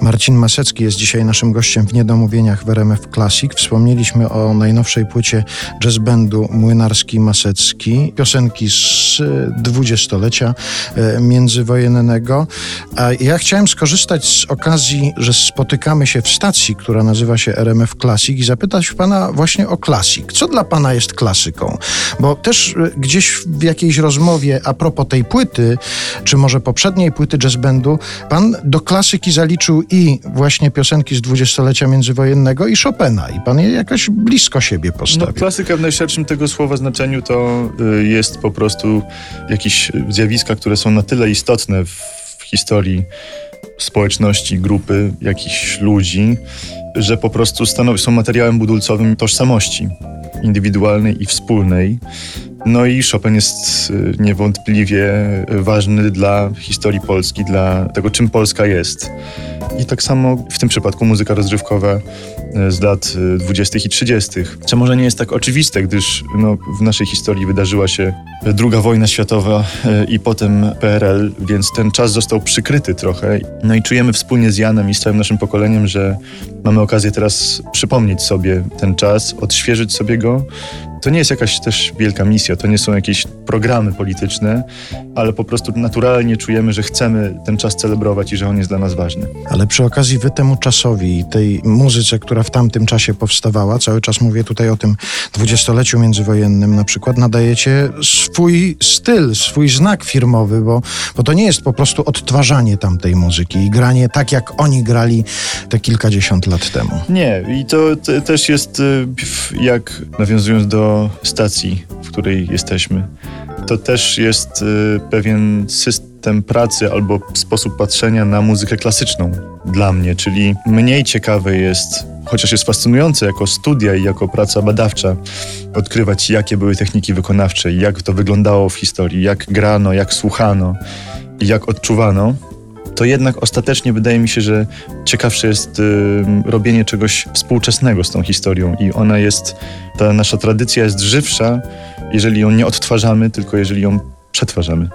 Marcin Masecki jest dzisiaj naszym gościem w Niedomówieniach w RMF Classic. Wspomnieliśmy o najnowszej płycie jazz bandu Młynarski Masecki, piosenki z dwudziestolecia e, międzywojennego. A ja chciałem skorzystać z okazji, że spotykamy się w stacji, która nazywa się RMF Classic i zapytać pana właśnie o klasik. Co dla pana jest klasyką? Bo też e, gdzieś w jakiejś rozmowie a propos tej płyty, czy może poprzedniej płyty jazz bandu, pan do klasyki zaliczył i właśnie piosenki z dwudziestolecia międzywojennego i Chopina. I pan je jakoś blisko siebie No, postawił. klasyka w najszerszym tego słowa znaczeniu to y, jest po prostu jakieś zjawiska, które są na tyle istotne w, historii społeczności, grupy, jakichś ludzi, że po prostu stanowi, są materiałem budulcowym tożsamości indywidualnej i wspólnej. No i Chopin jest y, niewątpliwie ważny dla historii Polski, dla tego, czym Polska jest. I tak samo w tym przypadku muzyka rozrywkowa z lat e, 20. i 30. Co może nie jest tak oczywiste, gdyż no, w naszej historii wydarzyła się druga wojna światowa e, i potem PRL, więc ten czas został przykryty trochę. No i czujemy wspólnie z Janem i z całym naszym pokoleniem, że mamy okazję teraz przypomnieć sobie ten czas, odświeżyć sobie go. To nie jest jakaś też wielka misja, to nie są jakieś programy polityczne, ale po prostu naturalnie czujemy, że chcemy ten czas celebrować i że on jest dla nas ważny. Ale przy okazji wy temu czasowi i tej muzyce, która w tamtym czasie powstawała, cały czas mówię tutaj o tym dwudziestoleciu międzywojennym na przykład, nadajecie swój styl, swój znak firmowy, bo, bo to nie jest po prostu odtwarzanie tamtej muzyki i granie tak, jak oni grali te kilkadziesiąt lat temu. Nie, i to te, też jest, y, jak nawiązując do stacji, w której jesteśmy, to też jest y, pewien system pracy albo sposób patrzenia na muzykę klasyczną dla mnie, czyli mniej ciekawe jest, chociaż jest fascynujące jako studia i jako praca badawcza, odkrywać jakie były techniki wykonawcze, jak to wyglądało w historii, jak grano, jak słuchano jak odczuwano to jednak ostatecznie wydaje mi się, że ciekawsze jest y, robienie czegoś współczesnego z tą historią i ona jest, ta nasza tradycja jest żywsza, jeżeli ją nie odtwarzamy, tylko jeżeli ją przetwarzamy.